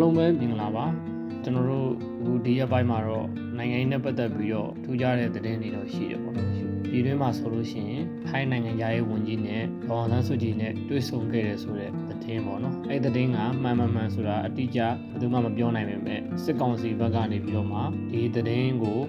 အားလုံးပဲမင်္ဂလာပါကျွန်တော်တို့အခုဒီရက်ပိုင်းမှာတော့နိုင်ငံရေးနဲ့ပတ်သက်ပြီးတော့ထူးခြားတဲ့သတင်းတွေတော့ရှိတယ်ပေါ့နော်ပြည်တွင်းမှာဆိုလို့ရှိရင်ထိုင်းနိုင်ငံသားရေးဝန်ကြီးနဲ့ဒေါ်အောင်ဆန်းစုကြည်နဲ့တွေ့ဆုံခဲ့တယ်ဆိုတဲ့သတင်းပေါ့နော်အဲ့ဒီသတင်းကမှန်မှန်မှန်ဆိုတာအတိအကျဘယ်သူမှမပြောနိုင်ပေမဲ့စစ်ကောင်စီဘက်ကနေပြီးတော့မှဒီသတင်းကို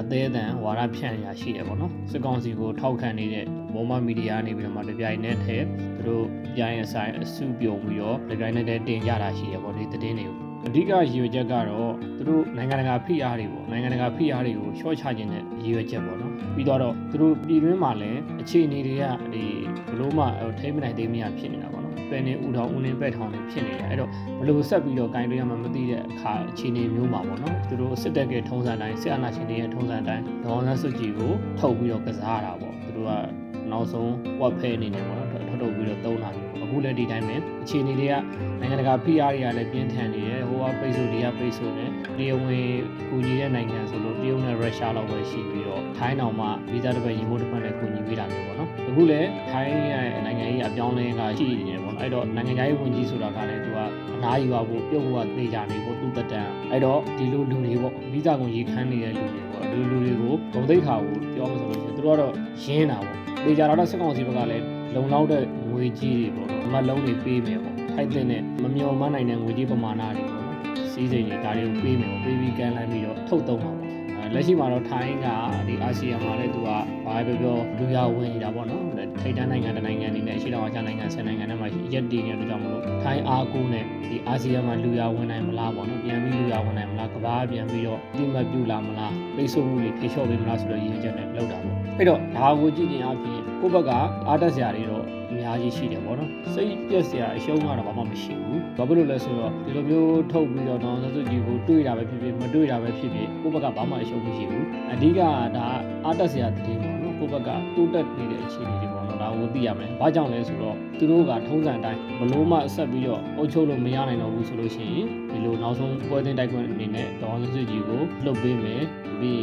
အသေးအတန်ဝါဒဖြန့်ရရှိတယ်ပေါ့နော်စစ်ကောင်စီကိုထောက်ခံနေတဲ့ဘောမမီဒီယာနေပြီးတော့မှတပြိုင်နက်တည်းသူတို့ပြိုင်အဆိုင်အစုပြုံပြီးတော့တပြိုင်နက်တည်းတင်ကြတာရှိတယ်ပေါ့ဒီသတင်းတွေကို အဓိကရည်ရွယ်ချက်ကတော့သူတို့နိုင်ငံတကာဖိအားတွေပေါ့နိုင်ငံတကာဖိအားတွေကိုရှော့ချခြင်းနဲ့ရည်ရွယ်ချက်ပေါ့နော်ပြီးတော့သူတို့ပြည်တွင်းမှာလည်းအခြေအနေတွေကဒီဘလို့မှထိမ့်မနိုင်သေးမရဖြစ်နေတာပေါ့နော်ပယ်နေဥထောင်ဦးနေပဲ့ထောင်နေဖြစ်နေတယ်အဲ့တော့ဘလို့ဆက်ပြီးတော့ဂိုင်းတွေမှမသိတဲ့အခါအခြေအနေမျိုးမှာပေါ့နော်သူတို့စစ်တပ်ကထုံးစံတိုင်းစစ်အာဏာရှင်တွေရဲ့ထုံးစံတိုင်းဒေါ်အောင်ဆန်းစုကြည်ကိုထုတ်ပြီးတော့ကစားတာပေါ့သူတို့ကနောက်ဆုံးဝက်ဖဲအနေနဲ့ပေါ့နော် ထုတ်ထုတ်ပြီးတော့သုံးတာမျိုးအခုလည်းဒီတိုင်းပဲအခြေအနေတွေကနိုင်ငံတကာ PR တွေကလည်းပြင်းထန်နေတယ်ဟိုကပိတ်ဆို့ဒီကပိတ်ဆို့နေတရားဝင်ကူညီတဲ့နိုင်ငံဆိုလို့တရုတ်နဲ့ရုရှားလောက်ပဲရှိပြီးတော့ထိုင်းတောင်မှဗီဇာတစ်ပတ်ရင်မို့တစ်ပတ်နဲ့ကူညီပေးတာမျိုးပေါ့နော်အခုလည်းထိုင်းရဲ့နိုင်ငံရေးအပြောင်းလဲကရှိနေတယ်ပေါ့နော်အဲ့တော့နိုင်ငံရေးဝန်ကြီးဆိုတာကလည်းသူကအနားယူပါဖို့ပြုတ်ဖို့ကသိကြနေဖို့သူ့တက်တန်အဲ့တော့ဒီလိုလူတွေပေါ့ဗီဇာကိုရေခမ်းနေတဲ့လူတွေပေါ့ဒီလူတွေကိုဂုံသိက္ခာကိုပြောမှဆိုလို့ရှိရင်သူတို့ကတော့ရင်းတာပေါ့သိကြတော့စစ်ကောင်စီဘက်ကလည်း လုံလောက်တဲ့ငွေကြီးတွေပေါ့နော်အမလုံးတွေပေးမယ်ပေါ့ထိုက်တဲ့နဲ့မမျော်မှန်းနိုင်တဲ့ငွေကြီးပမာဏတွေပေါ့နော်စီးစိမ်တွေဒါတွေကိုပေးမယ်ပေါ့ပေးပြီးကန်လိုက်ပြီးတော့ထုတ်သုံးပါပေါ့ လက်ရှိမှာတော့ထိုင်းကဒီအာဆီယံမှာလည်းသူကဘာပဲပြောလူရဝင်နေတာပေါ့နော်ထိပ်တန်းနိုင်ငံတစ်နိုင်ငံအနေနဲ့အရှေ့တောင်အာရှနိုင်ငံ10နိုင်ငံနဲ့မှရက်တည်နေတဲ့ကြောင့်မလို့ထိုင်းအားကိုးနဲ့ဒီအာဆီယံမှာလူရဝင်နိုင်မလားပေါ့နော်ပြန်ပြီးလူရဝင်နိုင်မလားကဘာပြန်ပြီးတော့ဒီမပြူလာမလားပိတ်ဆို့မှုတွေဖြေလျှော့ပေးမလားဆိုတော့ရည်ရွယ်ချက်နဲ့လုပ်တာပေါ့အဲ့တော့ဒါကိုကြည့်ရင်အပြင်ကိုယ့်ဘက်ကအားတက်စရာတွေတော့အ များကြီးရှိတယ်ပေါ့နော်စိတ်ပြက်စရာအရှုံးကတော့ဘာမှမရှိဘူးဘာဖြစ်လို့လဲဆိုတော့ဒီလိုမျိုးထုတ်ပြီးတော့ဒေါန်ဆစုကြည်ကိုတွေးတာပဲဖြစ်ဖြစ်မတွေးတာပဲဖြစ်ဖြစ်ကိုယ့်ဘက်ကဘာမှအရှုံးမရှိဘူးအဓိကဒါအားတက်စရာတည်ပေါ့နော်ကိုယ့်ဘက်ကတိုးတက်နေတဲ့အခြေအနေတွေပေါ့နော်ဒါကိုသိရမယ်ဘာကြောင့်လဲဆိုတော့သူတို့ကထုံးစံတိုင်းဘလို့မှဆက်ပြီးတော့အုပ်ချုပ်လို့မရနိုင်တော့ဘူးဆိုလို့ရှိရင်ဒီလိုနောက်ဆုံးပွဲတင်တိုက်ခွင့်အနေနဲ့ဒေါန်ဆစုကြည်ကိုလှုပ်ပေးမယ်ပြီး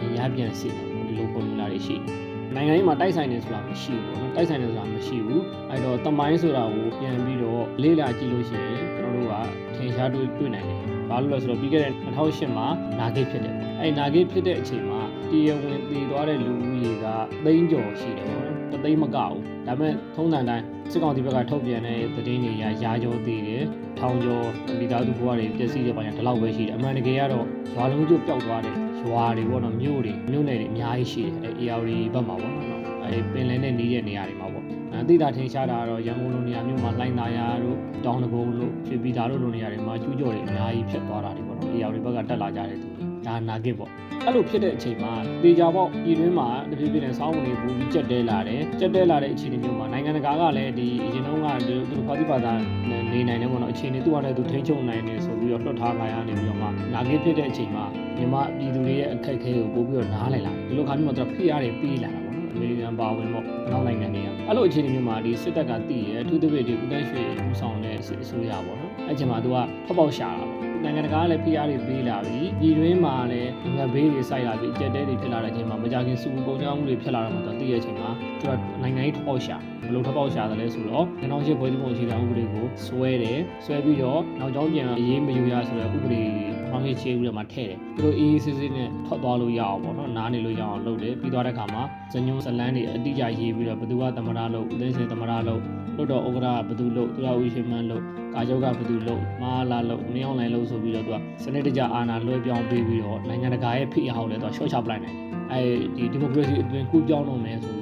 ရင်ရပြန်စစ်တယ်ဒီလိုပုံလာတွေရှိတယ် နိုင်ငံရေးမှာတိုက်ဆိုင်နေဆိုတာမရှိဘူးပေါ့နော်တိုက်ဆိုင်နေဆိုတာမရှိဘူးအဲ့တော့တမိုင်းဆိုတာကိုပြန်ပြီးတော့လေ့လာကြည့်လို့ရှိရင်ကျွန်တော်တို့ကထင်ရှားတွေ့တွေ့နိုင်တယ်ဘာလို့လဲဆိုတော့ပြီးခဲ့တဲ့2008မှာနာဂိတ်ဖြစ်တယ်ပေါ့အဲ့နာဂိတ်ဖြစ်တဲ့အချိန်မှာတရားဝင်တည်သွားတဲ့လူဦးရေကသိန်းကျော်ရှိတယ်ပေါ့နော်တသိန်းမကဘူးဒါပေမဲ့ထုံးစံတိုင်းစစ်ကောင်စီဘက်ကထုတ်ပြန်တဲ့သတင်းတွေရာရာကျော်တည်တယ်ထောင်ကျော်မိသားစုဘဝတွေပျက်စီးတဲ့ပိုင်းကဒီလောက်ပဲရှိတယ်အမှန်တကယ်ကတော့ရွာလုံးကျပျောက်သွားတယ် ရွာတွေပေါ့နော်မြို့တွေမြို့နယ်တွေအများကြီးရှိတယ်အဲ AR ဘက်မှာပေါ့နော်အဲပင်လယ်နဲ့နီးတဲ့နေရာတွေမှာပေါ့အသိတာထင်ရှားတာကတော့ရန်ကုန်လိုနေရာမျိုးမှာလှိုင်းသာယာတို့တောင်တကုန်းတို့ဖြစ်ပြီးသားတို့လိုနေရာတွေမှာကျူးကျော်တွေအများကြီးဖြစ်သွားတာတွေပေါ့နော် AR ဘက်ကတက်လာကြတဲ့သူတွေဒါနာဂစ်ပေါ့အဲ့လိုဖြစ်တဲ့အချိန်မှာတေချာပေါက်ပြည်တွင်းမှာတဖြည်းဖြည်းနဲ့စောင်းဝင်ပူပြီးကြက်တဲလာတယ်ကြက်တဲလာတဲ့အခြေအနေမျိုးမှာနိုင်ငံတကာကလည်းဒီအရင်တုန်းကသူတို့ဖာတိပါတာနေနိုင်တယ်ပေါ့နော်အခြေအနေသူ့အနေနဲ့သူထိန်းချုပ်နိုင်တယ်ဆိုပြီးတော့လွှတ်ထားခိုင်းရနေပြီးတော့မှနာဂစ်ဖြစ်တဲ့အချိန်မှာ မြန်မာပြည်သူတွေရဲ့အခက်အခဲကိုပို့ပြီးတော့နားလည်လာဒီလိုခါမျိုးမှာသူဖိအားတွေပေးလာတာပေါ့နော်အမေရိကန်ပါဝင်ပေါ့နောက်နိုင်ငံတွေကအဲ့လိုအခြေအနေမျိုးမှာဒီစစ်တပ်ကတည်ရအထူးသဖြင့်ဒီဦးတန်းရွှေဦးဆောင်တဲ့စစ်အစိုးရပေါ့နော်အဲ့ချိန်မှာသူကထောက်ပေါက်ရှာတာပေါ့နိုင်ငံတကာကလည်း PR တွေပေးလာပြီပြည်တွင်းမှာလည်းငါဘေးတွေစိုက်လာပြီအကျက်တဲတွေဖြစ်လာတဲ့အချိန်မှာမကြခင်စုပုံကြောင်းမှုတွေဖြစ်လာတော့မှသူသိတဲ့အချိန်မှာ သူကနိုင်ငံရေးထောက်ပေါက်ရှာဘယ်လိုထောက်ပေါက်ရှာတယ်လဲဆိုတော့နိုင်ငံတော်ရှိဖွဲ့စည်းပုံအခြေခံဥပဒေကိုဆွဲတယ်ဆွဲပြီးတော့နောက်ကျောင်းပြန်အရေးမယူရဆိုတဲ့ဥပဒေဖောင်ချေဥပဒေမှာထည့်တယ်သူတို့အေးအေးဆေးဆေးနဲ့ထွက်သွားလို့ရအောင်ပေါ့နော်နားနေလို့ရအောင်လုပ်တယ်ပြီးသွားတဲ့ခါမှာဇညုံဇလန်းတွေအတိအကျရေးပြီးတော့ဘယ်သူကသမရလို့ဦးသိန်းစင်သမရလို့လို့တော့ဥက္ကရာဘယ်သူလို့သူရဦးရှင်မန်းလို့ကာချုပ်ကဘယ်သူလို့မာလာလို့နင်းအောင်လိုင်းလို့ဆိုပြီးတော့သူကစနစ်တကျအာဏာလွှဲပြောင်းပေးပြီးတော့နိုင်ငံတကာရဲ့ဖိအားကိုလည်းသူကရှော့ချပလိုက်နိုင်တယ်အဲဒီဒီမိုကရေစီအတွင်းကူးပြောင်းလို့မယ်ဆိုပြီး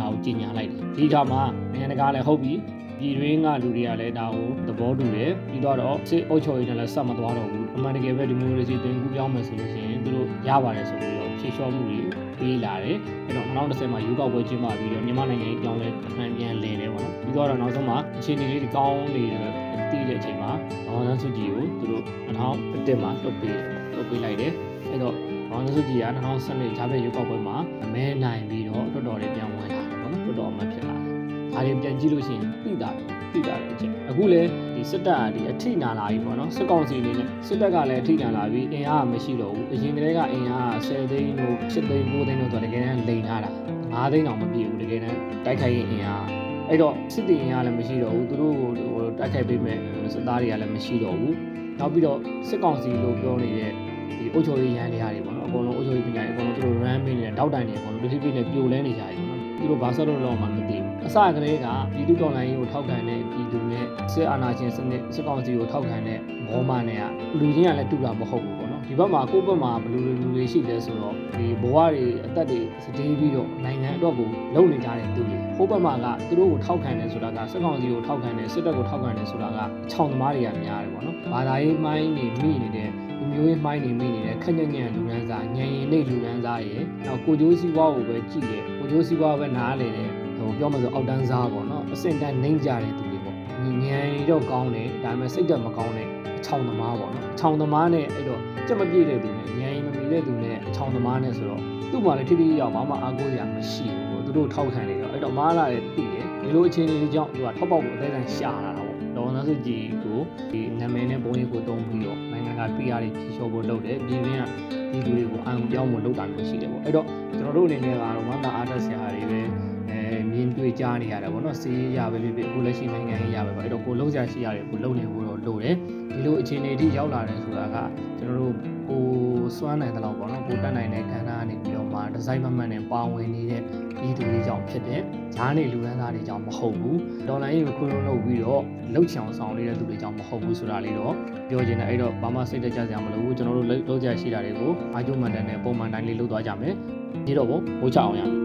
တော့သူကနိုင်ငံတကာကိုကြီးညာလိုက်တယ်ဒီခါမှာနိုင်ငံတကာလည်းဟုတ်ပြီပြည်တွင်းကလူတွေကလည်းဒါကိုသဘောတူတယ်ပြီးတော့စစ်အုပ်ချုပ်ရေးနဲ့လည်းဆက်မသွားတော့ဘူးအမှန်တကယ်ပဲဒီမိုကရေစီတွင်ကူးပြောင်းမယ်ဆိုလို့ရှိရင်သူတို့ရပါတယ်ဆိုပြီးတော့ဖြေလျှော့မှုတွေပေးလာတယ်အဲ့တော့2010မှာယူကောက်ပွဲကျင်းပပြီးတော့မြန်မာနိုင်ငံကြီးပြောင်းလဲအမှန်ပြန်လဲတယ်ပေါ့နော်ပြီးတော့နောက်ဆုံးမှာအခြေအနေလေးကောင်းနေတယ်တည်တဲ့အချိန်မှာဒေါ်နန်းစုကြည်ကိုသူတို့2010မှာလွတ်ပေးလွတ်ပေးလိုက်တယ်အဲ့တော့ဒေါ်နန်းစုကြည်က2012ဂျာဘဲယူကောက်ပွဲမှာမဲနိုင်ပြီးတော့တော်တော်လေးပြန်ဝင်လာ တယ်ပေါ့နော်တော်တော်အမှဖြစ်လာတယ်အားရင်ပြန်ကြည့်လို့ရှိရင်သိတာသိတာတဲ့အချက်အခုလည်းဒီစစ်တပ်ကဒီအထိနာလာပြီပေါ့နော်စစ်ကောင်စီအနေနဲ့စစ်တပ်ကလည်းအထိနာလာပြီအင်အားမရှိတော့ဘူးအရင်ကတည်းကအင်အား10သိန်းတို့7သိန်း9သိန်းတို့ဆိုတကယ်တမ်းလိန်ထားတာ9သိန်းတောင်မပြည့်ဘူးတကယ်တမ်းတိုက်ခိုက်ရင်အင်အားအဲ့တော့စစ်တီရင်ကလည်းမရှိတော့ဘူးသူတို့ကိုဟိုတိုက်ခိုက်ပေးမဲ့စစ်သားတွေကလည်းမရှိတော့ဘူးနောက်ပြီးတော့စစ်ကောင်စီလို့ပြောနေတဲ့ဒီအုပ်ချုပ်ရေးရန်တရားတွေပေါ့နော်အကုန်လုံးအုပ်ချုပ်ရေးပညာတွေအကုန်လုံးသူတို့ run ပေးနေတဲ့တောက်တိုင်တွေအကုန်လုံးတစ်ဖြည်းဖြည်းနဲ့ပြိုလဲနေကြတယ်ပေါ့နော် သူတို့ဘာဆက်လို့တော့မှမသိဘူးအစကတည်းကပြည်သူတော်လှန်ရေးကိုထောက်ခံတဲ့ပြည်သူနဲ့စစ်အာဏာရှင်စနစ်စစ်ကောင်စီကိုထောက်ခံတဲ့ဘောမနဲ့ကလူချင်းကလည်းတူတာမဟုတ်ဘူးပေါ့နော်ဒီဘက်မှာကိုယ့်ဘက်မှာဘယ်လိုလူတွေရှိလဲဆိုတော့ဒီဘဝတွေအသက်တွေစတေးပြီးတော့နိုင်ငံအတွက်ကိုလုပ်နေကြတဲ့သူတွေဟိုဘက်မှာကသူတို့ကိုထောက်ခံတယ်ဆိုတာကစစ်ကောင်စီကိုထောက်ခံတယ်စစ်တပ်ကိုထောက်ခံတယ်ဆိုတာကခြောင်သမားတွေကများတယ်ပေါ့နော်ဘာသာရေးမိုင်းနေမိနေတဲ့လူ မျိုးရေးမိုင်းနေမိနေတဲ့ခက်ညံ့ညံ့လူရန်စားညံရင်နေလူရန်စားရဲ့နောက်ကိုကျိုးစည်းဝါးကိုပဲကြည့်တယ်ကိုကျိုးစည်းဝါးပဲနားလေတယ်ဟိုပြောမှဆိုအောက်တန်းစားပေါ့နော်အစင်တန်းနှိမ့်ကြတဲ့သူတွေပေါ့ညံရီတော့ကောင်းတယ်ဒါပေမဲ့စိတ်တက်မကောင်းတဲ့အချောင်သမားပေါ့နော်အချောင်သမားနဲ့အဲ့တော့ကြက်မပြည့်တဲ့သူနဲ့ညံရီမမီတဲ့သူနဲ့အချောင်သမားနဲ့ဆိုတော့သူ့မှာလည်းထိထိရောက်ဘာမှအားကိုးရမရှိဘူးသူတို့ထောက်ခံနေတော့အဲ့တော့မားလာတဲ့တည်တယ်ဒီလိုအခြေအနေတွေကြောင့်သူကထောက်ပေါက်ကိုအသေးစိတ်ရှာလာတာပေါ့ဒေါ်နန်းစုကြည် ကိုဒီနာမည်နဲ့ပုံရိပ်ကိုတုံးပြီးတော့နိုင်ငံက PR တွေဖြေလျှော့ဖို့လုပ်တယ်ပြည်တွင်းကဒီလူတွေကိုအာရုံပြောင်းဖို့လုပ်တာမျိုးရှိတယ်ပေါ့အဲ့တော့ကျွန်တော်တို့အနေနဲ့ကတော့ဝမ်းသာအားတက်စရာတွေပဲအဲ မြင်တွေ့ကြားနေရတယ်ပေါ့နော်စီးရပဲဖြစ်ဖြစ်အခုလက်ရှိနိုင်ငံရေးရပဲပေါ့အဲ့တော့ကိုလုံးစရာရှိရတယ်ကိုလုံးနေဖို့တော့လိုတယ်ဒီလိုအခြေအနေအထိရောက်လာတယ်ဆိုတာကကျွန်တော်တို့ကိုစွမ်းနိုင်တဲ့လောက်ပေါ့နော်ကိုတက်နိုင်တဲ့ခန္ဓာကနေပြီးတော့မှဒီဇိုင်းမမှန်နဲ့ပါဝင်နေတဲ့ဒီသူတွေကြောင့်ဖြစ်တဲ့ဈာနေလူရန်သားတွေကြောင့်မဟုတ်ဘူးဒေါ်လာရေးကိုခုလုံးလုပ်ပြီးတော့လှုပ်ချောင်ဆောင်နေတဲ့သူတွေကြောင့်မဟုတ်ဘူးဆိုတာလေးတော့ပြောချင်တယ်အဲ့တော့ဘာမှစိတ်တကြစရာမလိုဘူးကျွန်တော်တို့လှုပ်ကြရှိတာတွေကိုအာကျုံမှန်တဲ့ပုံမှန်တိုင်းလေးလုပ်သွားကြမယ်ဒီတော့ဘိုးချအောင်ရမယ်